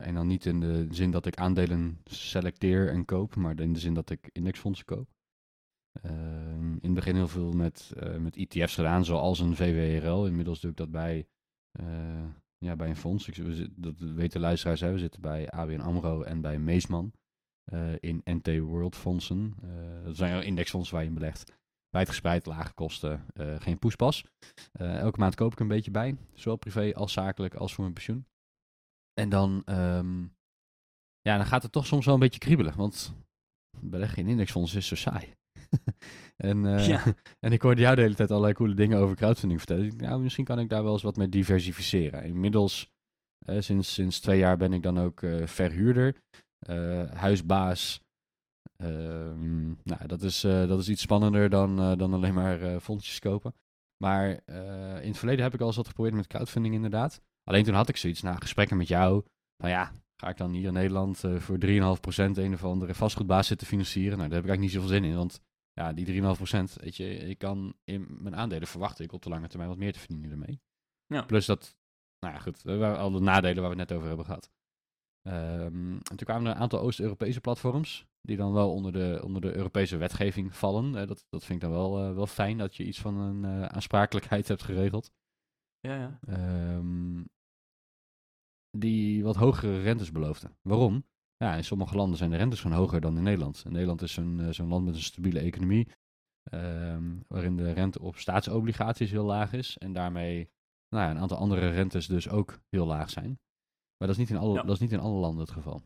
en dan niet in de zin dat ik aandelen selecteer en koop, maar in de zin dat ik indexfondsen koop. Ehm, in het begin heel veel met, met ETF's gedaan, zoals een VWRL. Inmiddels doe ik dat bij ja, bij een fonds. Ik, dat weten luisteraars, hè, we zitten bij ABN AMRO en bij Meesman in NT World fondsen. Dat zijn indexfondsen waar je in belegt. Wijdgespreid, lage kosten, uh, geen poespas. elke maand koop ik een beetje bij, zowel privé als zakelijk als voor mijn pensioen. En dan, um, ja, dan gaat het toch soms wel een beetje kriebelen, want beleggen in indexfondsen is zo saai. en, uh, ja. en ik hoorde jou de hele tijd allerlei coole dingen over crowdfunding vertellen. Nou, misschien kan ik daar wel eens wat mee diversificeren. Inmiddels, sinds, sinds twee jaar ben ik dan ook verhuurder, huisbaas. Ehm, nou, dat is, dat is iets spannender dan, dan alleen maar fondsjes kopen. Maar in het verleden heb ik al eens wat geprobeerd met crowdfunding inderdaad. Alleen toen had ik zoiets na gesprekken met jou. Van ja, ga ik dan hier in Nederland uh, voor 3,5% een of andere vastgoedbaas zitten financieren? Nou, daar heb ik eigenlijk niet zoveel zin in, want ja, die 3,5%, weet je, ik kan in mijn aandelen verwachten ik op de lange termijn wat meer te verdienen ermee. Ja. Plus dat, nou ja, goed, al de nadelen waar we het net over hebben gehad. Um, en toen kwamen er een aantal Oost-Europese platforms, die dan wel onder de, onder de Europese wetgeving vallen. Uh, dat, dat vind ik dan wel, uh, wel fijn, dat je iets van een uh, aansprakelijkheid hebt geregeld. Ja, ja. Um, die wat hogere rentes beloofden. Waarom? Ja, in sommige landen zijn de rentes gewoon hoger dan in Nederland. In Nederland is zo'n zo'n land met een stabiele economie, um, waarin de rente op staatsobligaties heel laag is en daarmee nou ja, een aantal andere rentes dus ook heel laag zijn. Maar dat is niet in alle, ja. dat is niet in alle landen het geval.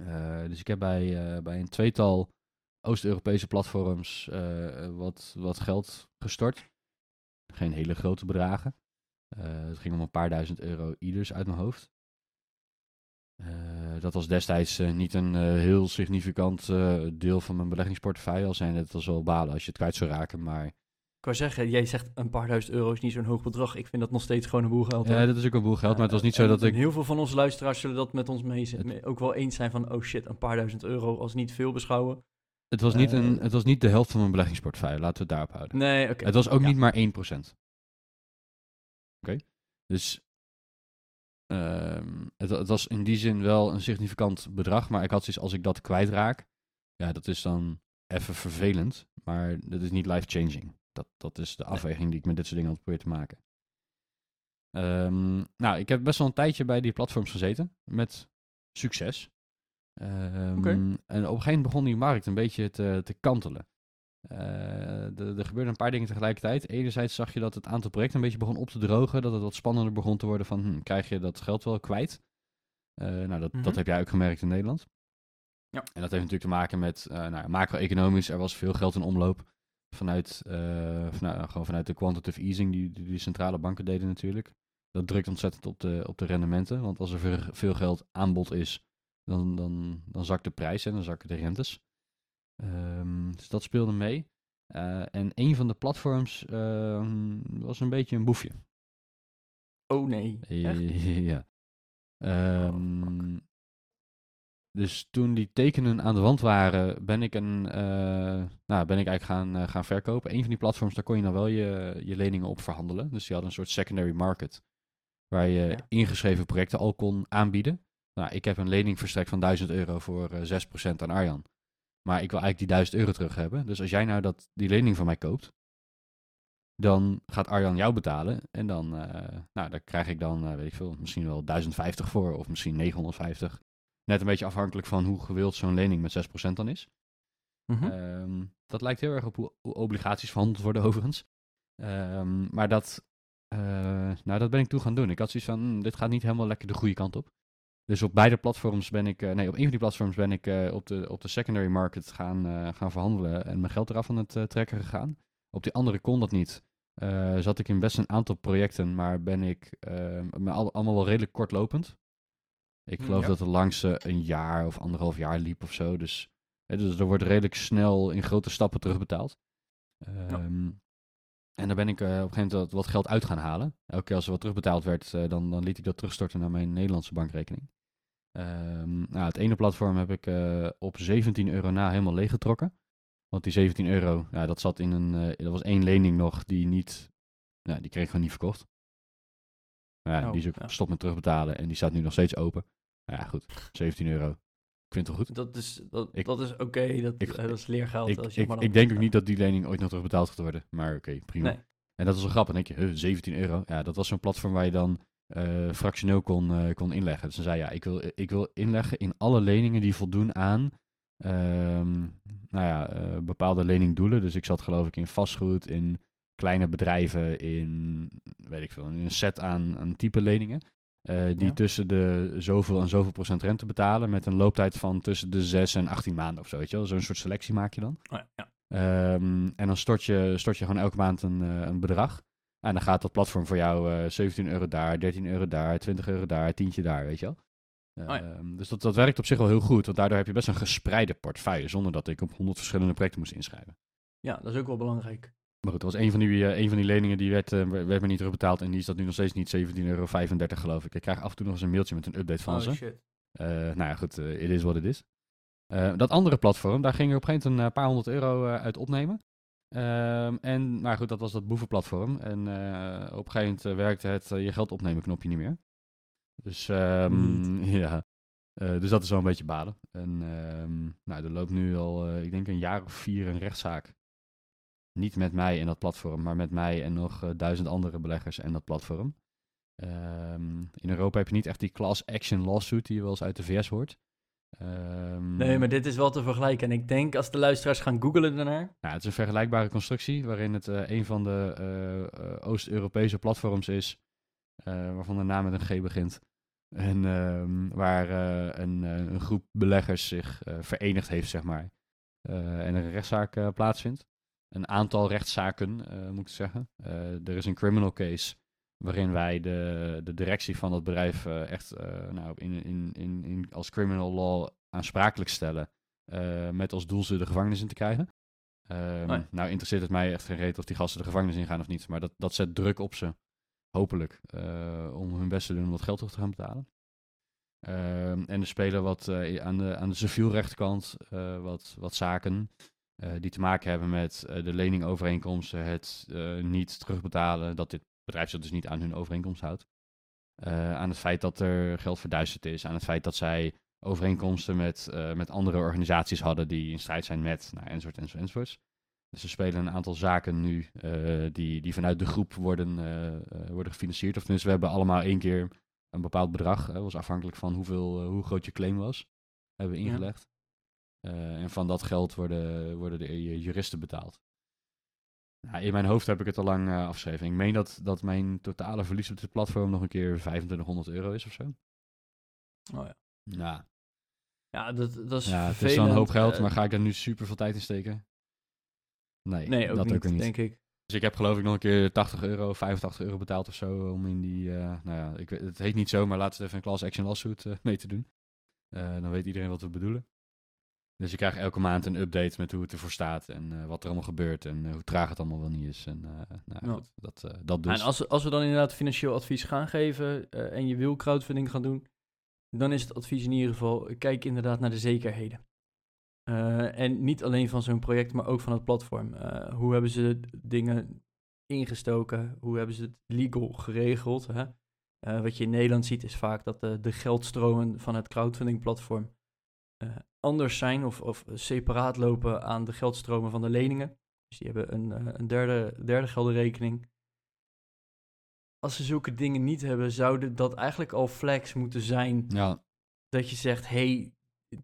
Uh, dus ik heb bij, uh, bij een tweetal Oost-Europese platforms wat, wat geld gestort. Geen hele grote bedragen. het ging om een paar duizend euro ieders uit mijn hoofd. Dat was destijds niet een heel significant deel van mijn beleggingsportefeuille. Al zijn het al wel balen als je het kwijt zou raken, maar... Ik wou zeggen, jij zegt een paar duizend euro is niet zo'n hoog bedrag. Ik vind dat nog steeds gewoon een boel geld. Ja, dat is ook een boel geld, maar het was niet zo dat ik... Heel veel van onze luisteraars zullen dat met ons mee ook wel eens zijn van... oh shit, een paar duizend euro als niet veel beschouwen. Het was, niet een, Eh. het was niet de helft van mijn beleggingsportefeuille, laten we het daarop houden. Nee, oké. Het was ook Ja. niet maar 1%. Oké? Dus ehm, het, het was in die zin wel een significant bedrag, maar ik had zoiets als ik dat kwijtraak, ja, dat is dan even vervelend, maar dat is niet life-changing. Dat, dat is de afweging die ik met dit soort dingen altijd probeer te maken. Ehm, nou, ik heb best wel een tijdje bij die platforms gezeten, met succes. Oké. En op een gegeven moment begon die markt een beetje te, te kantelen. Eh, er gebeurden een paar dingen tegelijkertijd. Enerzijds zag je dat het aantal projecten een beetje begon op te drogen. Dat het wat spannender begon te worden van, hm, krijg je dat geld wel kwijt? Eh, nou, dat, Mhm. dat heb jij ook gemerkt in Nederland. Ja. En dat heeft natuurlijk te maken met eh nou, macro-economisch. Er was veel geld in omloop vanuit, eh, vanuit, gewoon vanuit de quantitative easing die, die die centrale banken deden natuurlijk. Dat drukt ontzettend op de, op de rendementen. Want als er veel, veel geld aanbod is, dan, dan, dan zakt de prijs en dan zakken de rentes. Ehm, dus dat speelde mee. Eh, en een van de platforms ehm, was een beetje een boefje. Oh nee. Echt? ja. Ehm, dus toen die tekenen aan de wand waren, ben ik, een, eh, nou, ben ik eigenlijk gaan, eh, gaan verkopen. Een van die platforms, daar kon je dan wel je, je leningen op verhandelen. Dus die hadden een soort secondary market, waar je Ja. ingeschreven projecten al kon aanbieden. Nou, ik heb een lening verstrekt van 1000 euro voor eh 6% aan Arjan. Maar ik wil eigenlijk die 1000 euro terug hebben. Dus als jij nou dat, die lening van mij koopt, dan gaat Arjan jou betalen. En dan, eh, nou, daar krijg ik dan, eh, weet ik veel, misschien wel 1050 voor of misschien 950. Net een beetje afhankelijk van hoe gewild zo'n lening met 6% dan is. Mhm. Ehm, dat lijkt heel erg op hoe, obligaties verhandeld worden overigens. Ehm, maar dat, eh, nou, dat ben ik toen gaan doen. Ik had zoiets van, hm, dit gaat niet helemaal lekker de goede kant op. Dus op beide platforms ben ik, eh, nee, op een van die platforms ben ik eh, op, de, op de secondary market gaan, gaan verhandelen en mijn geld eraf aan het trekken gegaan. Op die andere kon dat niet. Zat ik in best een aantal projecten, maar ben ik eh, maar al- allemaal wel redelijk kortlopend. Ik Hm, geloof ja. dat de langste een jaar of anderhalf jaar liep of zo. Dus, hè, dus er wordt redelijk snel in grote stappen terugbetaald. Ehm, En daar ben ik eh, op een gegeven moment wat, geld uit gaan halen. Elke keer als er wat terugbetaald werd, eh, dan, dan liet ik dat terugstorten naar mijn Nederlandse bankrekening. Ehm, nou, het ene platform heb ik eh, op 17 euro na helemaal leeggetrokken. Want die 17 euro, ja, dat zat in een. eh er was één lening nog die niet. Nou, die kreeg ik gewoon niet verkocht. Ja, Oh, die is ook ja. gestopt met terugbetalen en die staat nu nog steeds open. Nou ja, goed. 17 euro. Ik vind het wel goed. Dat is, dat, Ik- dat is oké, dat, ik- eh, dat is leergeld. Ik, als je ik, maar ik dan- denk ook niet dat die lening ooit nog terugbetaald gaat worden. Maar oké, prima. Nee. En dat is wel grappig. Dan denk je, huh, 17 euro. Ja, dat was zo'n platform waar je dan eh, fractioneel kon, eh, kon inleggen. Dus dan zei je, ja, ik wil, ik wil inleggen in alle leningen die voldoen aan ehm, nou ja, eh, bepaalde leningdoelen. Dus ik zat geloof ik in vastgoed, in kleine bedrijven, in, weet ik veel, in een set aan, aan type leningen. eh, die Ja. tussen de zoveel en zoveel procent rente betalen met een looptijd van tussen de 6 en 18 maanden of zo, weet je wel. Zo'n soort selectie maak je dan. Oh, ja. Ehm, en dan stort je, stort je gewoon elke maand een, eh, een bedrag. En dan gaat dat platform voor jou eh 17 euro daar, 13 euro daar, 20 euro daar, tientje daar, weet je wel. Oh ja. Ehm, dus dat, dat werkt op zich wel heel goed, want daardoor heb je best een gespreide portefeuille, zonder dat ik op 100 verschillende projecten moest inschrijven. ja, dat is ook wel belangrijk. Maar goed, dat was een van die, eh, een van die leningen die werd, eh, werd me niet terugbetaald en die is dat nu nog steeds niet 17,35 euro geloof ik. Ik krijg af en toe nog eens een mailtje met een update van oh ze. shit. Eh, nou ja, goed, het is wat het is. Dat andere platform, daar ging er op een gegeven moment een paar honderd euro uit opnemen. Ehm, en, maar goed, dat was dat boevenplatform. En op een gegeven moment werkte het je geld opnemen knopje niet meer. Dus ehm, ja, dus dat is wel een beetje balen. En ehm, nou, er loopt nu al, ik denk een jaar of vier een rechtszaak. Niet met mij en dat platform, maar met mij en nog eh, duizend andere beleggers en dat platform. Ehm, in Europa heb je niet echt die class action lawsuit die je wel eens uit de VS hoort. Ehm, Nee, maar dit is wel te vergelijken. En ik denk als de luisteraars gaan googlen daarnaar. Nou, het is een vergelijkbare constructie waarin het eh, een van de eh, Oost-Europese platforms is, waarvan de naam met een G begint. En ehm, waar een, een groep beleggers zich verenigd heeft, zeg maar. Eh, en er een rechtszaak plaatsvindt. Een aantal rechtszaken, eh, moet ik zeggen. Eh, er is een criminal case waarin wij de, de directie van dat bedrijf eh, echt nou, in, in, in, in, als criminal law aansprakelijk stellen. met als doel ze de gevangenis in te krijgen. Oh ja. Nou interesseert het mij echt geen reet of die gasten de gevangenis ingaan of niet. Maar dat, dat zet druk op ze, hopelijk, om hun best te doen om dat geld terug te gaan betalen. Ehm, en er spelen wat aan, de, aan de civielrechtkant wat, wat zaken. Die te maken hebben met de leningovereenkomsten, het niet terugbetalen, dat dit bedrijf zich dus niet aan hun overeenkomst houdt. aan het feit dat er geld verduisterd is, aan het feit dat zij overeenkomsten met, met andere organisaties hadden die in strijd zijn met, nou, enzovoort, enzovoort, enzovoort. Dus er spelen een aantal zaken nu die, die vanuit de groep worden, worden gefinancierd. Of tenminste, we hebben allemaal één keer een bepaald bedrag. Dat was afhankelijk van hoeveel, hoe groot je claim was. Hebben we ingelegd. Eh, en van dat geld worden, worden de juristen betaald. Nou, in mijn hoofd heb ik het al lang uh, afgeschreven. Ik meen dat, dat mijn totale verlies op dit platform nog een keer 2500 euro is of zo. Oh ja. Ja. Ja, dat, dat is ja, Het is wel een hoop geld, eh, maar ga ik daar nu super veel tijd in steken? Nee, nee ook dat niet, ook niet, denk ik. Dus ik heb geloof ik nog een keer 80 euro, 85 euro betaald of zo om in die, uh, nou ja, ik, het heet niet zo, maar laten we even een class action lawsuit mee te doen. dan weet iedereen wat we bedoelen. Dus je krijgt elke maand een update met hoe het ervoor staat en uh, wat er allemaal gebeurt en uh, hoe traag het allemaal wel niet is. En, uh, nou, ja. goed, dat, dat dus. En als, als we dan inderdaad financieel advies gaan geven en je wil crowdfunding gaan doen, dan is het advies in ieder geval, kijk inderdaad naar de zekerheden. en niet alleen van zo'n project, maar ook van het platform. hoe hebben ze dingen ingestoken? Hoe hebben ze het legal geregeld? Hè? wat je in Nederland ziet is vaak dat de geldstromen van het crowdfunding platform anders zijn of, of separaat lopen aan de geldstromen van de leningen. Dus die hebben een, uh, een derde, derde geldenrekening. Als ze zulke dingen niet hebben, zouden dat eigenlijk al flags moeten zijn. Ja. Dat je zegt, hey,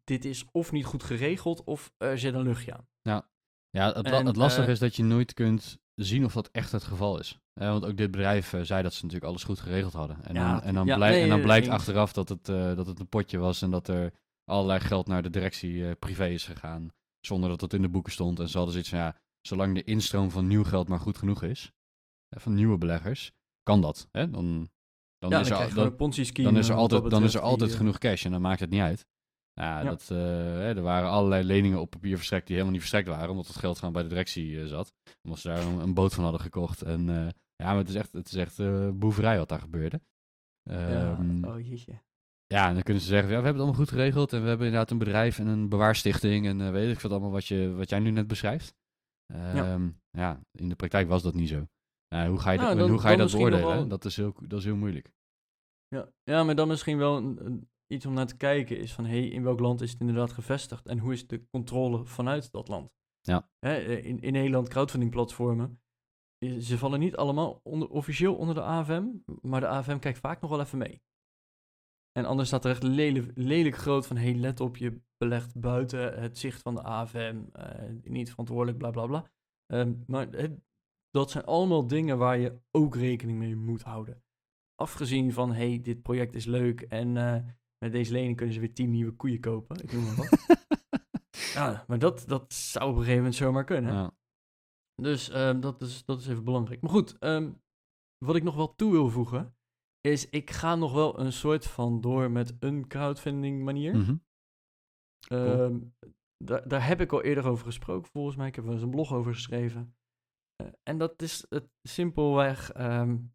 dit is of niet goed geregeld of er zit een luchtje aan. Ja, ja het, en, het lastige uh, is dat je nooit kunt zien of dat echt het geval is. want ook dit bedrijf uh, zei dat ze natuurlijk alles goed geregeld hadden. En ja, dan, en dan, ja, blij, nee, en dan blijkt achteraf dat het, uh, dat het een potje was en dat er allerlei geld naar de directie uh, privé is gegaan. Zonder dat het in de boeken stond. En ze hadden zoiets van, ja, zolang de instroom van nieuw geld maar goed genoeg is, uh, van nieuwe beleggers, kan dat. Hè? Dan, dan, ja, is dan, er, dan, dan, is er altijd, dan is er altijd genoeg cash en dan maakt het niet uit. Ja, ja. Dat, uh, er waren allerlei leningen op papier verstrekt die helemaal niet verstrekt waren, omdat het geld gewoon bij de directie zat. Omdat ze daar een, een, boot van hadden gekocht. En ja, maar het is echt, het is echt boeverij wat daar gebeurde. Ja, um, oh jeetje. Ja, en dan kunnen ze zeggen, ja, we hebben het allemaal goed geregeld en we hebben inderdaad een bedrijf en een bewaarstichting en uh, weet ik wat allemaal wat, je, wat jij nu net beschrijft. Ja. ja. in de praktijk was dat niet zo. Uh, hoe ga je, nou, dan, hoe ga je dat beoordelen? Wel... Dat, is heel, dat is heel moeilijk. Ja, ja maar dan misschien wel een, een, iets om naar te kijken is van, hé, hey, in welk land is het inderdaad gevestigd en hoe is de controle vanuit dat land? Ja. Hè, eh, in, in Nederland crowdfunding platformen, ze vallen niet allemaal onder, officieel onder de AFM, maar de AFM kijkt vaak nog wel even mee. En anders staat er echt lelijk, lelijk groot van, hey, let op, je belegt buiten het zicht van de AFM, uh, eh, niet verantwoordelijk, bla bla bla. Um, maar het, dat zijn allemaal dingen waar je ook rekening mee moet houden. Afgezien van, hey, dit project is leuk en uh, met deze lening kunnen ze weer tien nieuwe koeien kopen. Ik noem maar wat. ja, maar dat, dat zou op een gegeven moment zomaar kunnen. Ja. Dus um, dat, is, dat is even belangrijk. Maar goed, um, wat ik nog wel toe wil voegen, is ik ga nog wel een soort van door met een crowdfunding manier. Mm -hmm. um, daar, daar heb ik al eerder over gesproken, volgens mij. Ik heb er eens een blog over geschreven. Uh, en dat is het simpelweg um,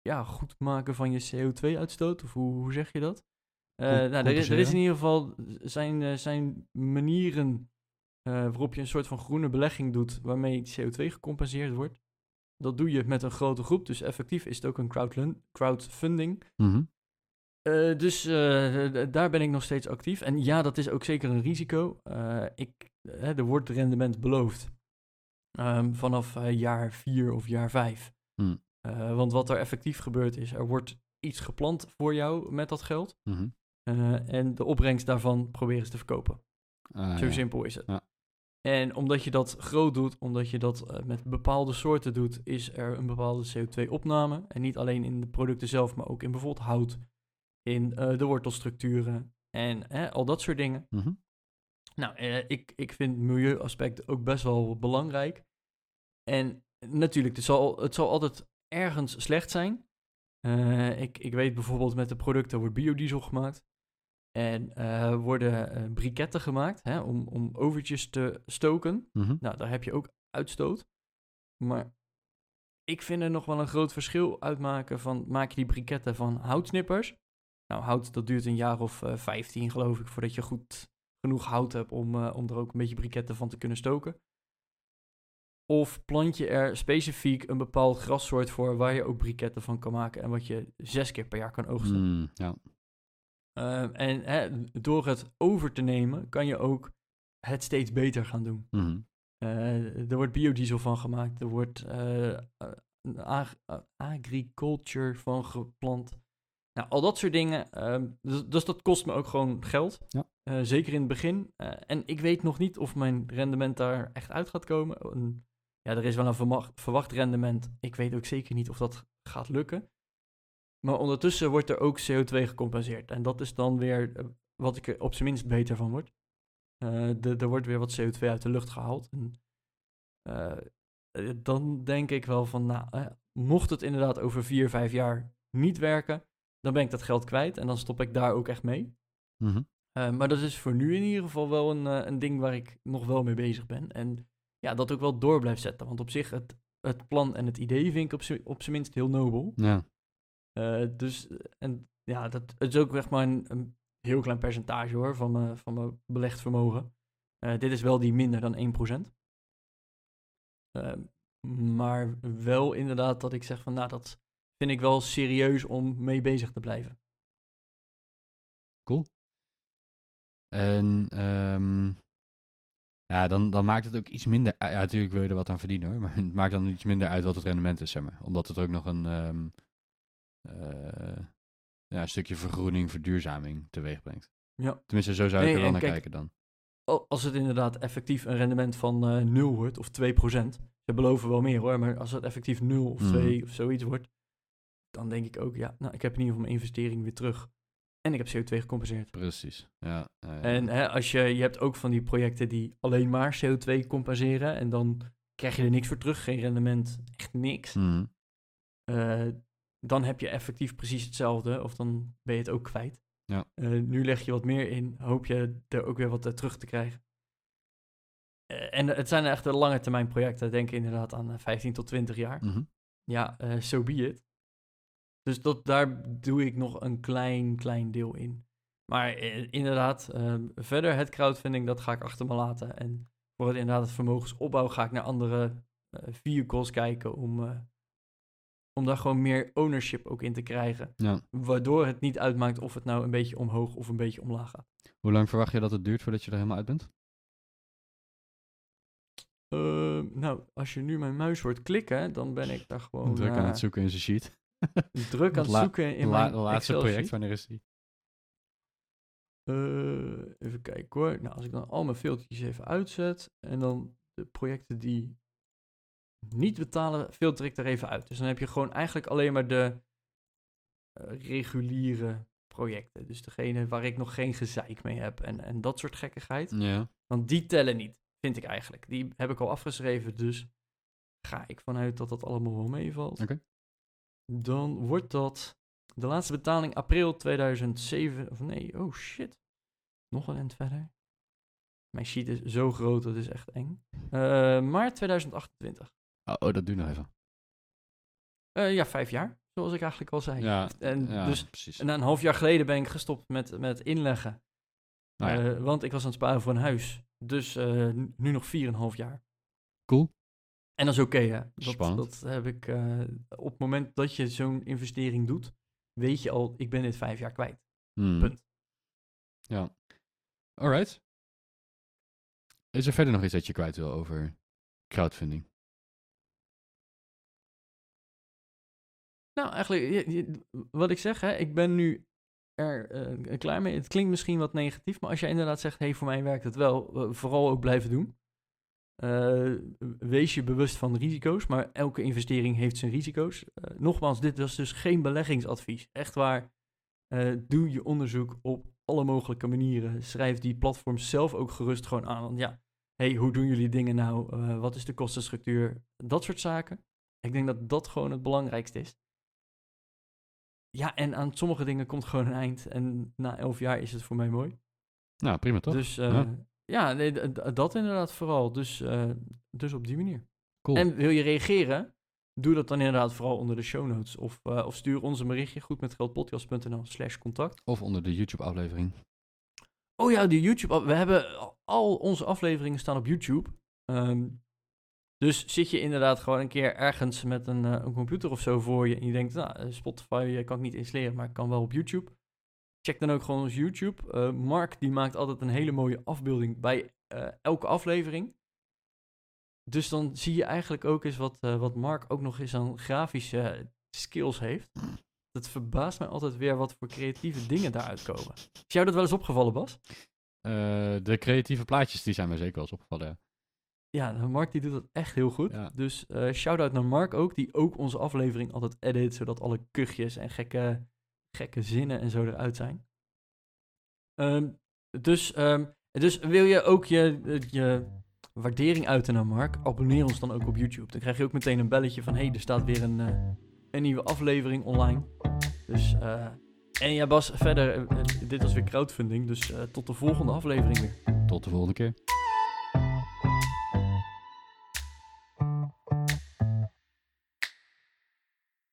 ja, goed maken van je CO2-uitstoot. Of hoe, hoe zeg je dat? Uh, nou, er, is, er is in ieder geval zijn, uh, zijn manieren waarop je een soort van groene belegging doet, waarmee CO2 gecompenseerd wordt. Dat doe je met een grote groep, dus effectief is het ook een crowdfunding. Mm uh, dus uh, daar ben ik nog steeds actief. En ja, dat is ook zeker een risico. Uh, ik, er wordt rendement beloofd um, vanaf jaar vier of jaar vijf. Mm. want wat er effectief gebeurt is, er wordt iets gepland voor jou met dat geld. Mm -hmm. en de opbrengst daarvan proberen ze te verkopen. Ah, Zo ja. simpel is het. Ja. En omdat je dat groot doet, omdat je dat uh, met bepaalde soorten doet, is er een bepaalde CO2-opname. En niet alleen in de producten zelf, maar ook in bijvoorbeeld hout, in uh, de wortelstructuren en al dat soort dingen. Mm -hmm. Nou, ik, ik vind milieuaspect ook best wel belangrijk. En natuurlijk, het zal, het zal altijd ergens slecht zijn. ik, ik weet bijvoorbeeld met de producten wordt biodiesel gemaakt. En uh, worden uh, briketten gemaakt hè, om, om overtjes te stoken. Mm -hmm. Nou, daar heb je ook uitstoot. Maar ik vind er nog wel een groot verschil uitmaken van... maak je die briketten van houtsnippers? Nou, hout, dat duurt een jaar of uh, 15 geloof ik... voordat je goed genoeg hout heb om, eh, om er ook een beetje briketten van te kunnen stoken. Of plant je er specifiek een bepaald grassoort voor waar je ook briketten van kan maken en wat je zes keer per jaar kan oogsten. Mm, ja. Ehm, en hè, door het over te nemen kan je ook het steeds beter gaan doen. Mhm. Eh, er wordt biodiesel van gemaakt, er wordt eh, ag- agriculture van geplant. Nou, al dat soort dingen. ehm, dus, dus dat kost me ook gewoon geld. Ja. Eh, zeker in het begin. Eh, en ik weet nog niet of mijn rendement daar echt uit gaat komen. En ja, er is wel een verwacht rendement. Ik weet ook zeker niet of dat gaat lukken. Maar ondertussen wordt er ook CO2 gecompenseerd. En dat is dan weer eh, wat ik er op zijn minst beter van word. De- er wordt weer wat CO2 uit de lucht gehaald. En, eh, dan denk ik wel van, nou, eh, mocht het inderdaad over vier, vijf jaar niet werken, dan ben ik dat geld kwijt en dan stop ik daar ook echt mee. Mhm. Maar dat is voor nu in ieder geval wel een, een ding waar ik nog wel mee bezig ben. En ja, dat ook wel door blijf zetten. Want op zich, het, het plan en het idee vind ik op zijn minst heel nobel. Ja. Eh, dus, en ja, dat het is ook echt maar een, een heel klein percentage hoor, van mijn, van mijn belegd vermogen. Eh, dit is wel die minder dan 1%. Eh, maar wel inderdaad dat ik zeg van, nou, dat vind ik wel serieus om mee bezig te blijven. En ehm, ja, dan, dan maakt het ook iets minder uit. Ja, natuurlijk wil je er wat aan verdienen hoor. Maar het maakt dan iets minder uit wat het rendement is, zeg maar. Omdat het ook nog een, ehm, eh, ja, een stukje vergroening, verduurzaming teweeg brengt. Ja. Tenminste, zo zou ik Nee, er wel naar kijk, kijken dan. Al- Als het inderdaad effectief een rendement van eh 0 wordt, of 2%, ze beloven wel meer hoor, maar als het effectief 0 of Mhm. 2 of zoiets wordt, dan denk ik ook, ja, nou, ik heb in ieder geval mijn investering weer terug. En ik heb CO2 gecompenseerd. Precies. Ja, ja, ja. En hè, als je, je hebt ook van die projecten die alleen maar CO2 compenseren en dan krijg je er niks voor terug, geen rendement, echt niks. Mhm. Eh, dan heb je effectief precies hetzelfde, of dan ben je het ook kwijt. Ja. Eh, nu leg je wat meer in, hoop je er ook weer wat eh, terug te krijgen. Eh, en het zijn echt lange termijn projecten, denk inderdaad aan eh, 15 tot 20 jaar. Mhm. Ja, eh so be it. Dus dat, daar doe ik nog een klein, klein deel in. Maar inderdaad, ehm, verder het crowdfunding, dat ga ik achter me laten. En voor het inderdaad het vermogensopbouw ga ik naar andere eh vehicles kijken om, om daar gewoon meer ownership ook in te krijgen. Ja. Waardoor het niet uitmaakt of het nou een beetje omhoog of een beetje omlaag gaat. Hoe lang verwacht je dat het duurt voordat je er helemaal uit bent? Ehm, nou, als je nu mijn muis hoort klikken, dan ben ik daar gewoon Druk aan eh, het zoeken in zijn sheet. druk aan het zoeken in La- mijn laatste Excel project, sheet. wanneer is die? Eh, even kijken hoor. Nou, als ik dan al mijn filtertjes even uitzet en dan de projecten die niet betalen, filter ik er even uit. Dus dan heb je gewoon eigenlijk alleen maar de eh, reguliere projecten. Dus degene waar ik nog geen gezeik mee heb en, en dat soort gekkigheid. Ja. Want die tellen niet, vind ik eigenlijk. Die heb ik al afgeschreven, dus ga ik vanuit dat dat allemaal wel meevalt. Oké. Dan wordt dat de laatste betaling april 2007. Of nee, oh shit. Nog een end verder. Mijn sheet is zo groot, dat is echt eng. Eh, maart 2028. Oh, oh, dat duurt nog even. Eh, ja, vijf jaar, zoals ik eigenlijk al zei. Ja, En ja dus precies. na een half jaar geleden ben ik gestopt met, met inleggen. Nou ja, Eh, want ik was aan het sparen voor een huis. Dus eh, nu nog 4,5 jaar. cool. En dat is oké, hè? Dat, Spannend. dat heb ik op het moment dat je zo'n investering doet, weet je al, ik ben dit vijf jaar kwijt. Hmm. Punt. Ja. Alright. Is er verder nog iets dat je kwijt wil over crowdfunding? Nou, eigenlijk, wat ik zeg, hè, ik ben nu er eh, klaar mee. Het klinkt misschien wat negatief, maar als jij inderdaad zegt, hey, voor mij werkt het wel, eh, vooral ook blijven doen. Eh, wees je bewust van risico's, maar elke investering heeft zijn risico's. Eh, nogmaals, dit was dus geen beleggingsadvies. Echt waar, eh, doe je onderzoek op alle mogelijke manieren. Schrijf die platforms zelf ook gerust gewoon aan. Want ja, hey, hoe doen jullie dingen nou? Eh, wat is de kostenstructuur? Dat soort zaken. Ik denk dat dat gewoon het belangrijkste is. Ja, en aan sommige dingen komt gewoon een eind. En na elf jaar is het voor mij mooi. Nou, prima toch? Dus eh, Ja. nee, dat inderdaad vooral. Dus, eh, dus op die manier. cool. En wil je reageren? Doe dat dan inderdaad vooral onder de show notes. Of, eh, of stuur ons een berichtje goed met geldpodcast.nl slash contact. Of onder de YouTube aflevering. Oh ja, die YouTube. We hebben al onze afleveringen staan op YouTube. Ehm, dus zit je inderdaad gewoon een keer ergens met een, een computer of zo voor je en je denkt, nou, Spotify kan ik niet installeren, maar ik kan wel op YouTube. Check dan ook gewoon ons YouTube. Mark die maakt altijd een hele mooie afbeelding bij elke aflevering. Dus dan zie je eigenlijk ook eens wat, wat Mark ook nog eens aan grafische skills heeft. Het verbaast mij altijd weer wat voor creatieve dingen daaruit komen. Is jou dat wel eens opgevallen, Bas? De creatieve plaatjes die zijn mij zeker wel eens opgevallen, ja. Mark die doet dat echt heel goed. Ja. Dus uh, shout-out naar Mark ook, die ook onze aflevering altijd edit, zodat alle kuchjes en gekke, gekke zinnen en zo eruit zijn. Um, dus, um, dus wil je ook je, je waardering uiten naar Mark, abonneer ons dan ook op YouTube. Dan krijg je ook meteen een belletje van, hey, er staat weer een, uh, een nieuwe aflevering online. Dus, uh, en ja Bas, verder, dit was weer crowdfunding, dus tot de volgende aflevering weer. Tot de volgende keer.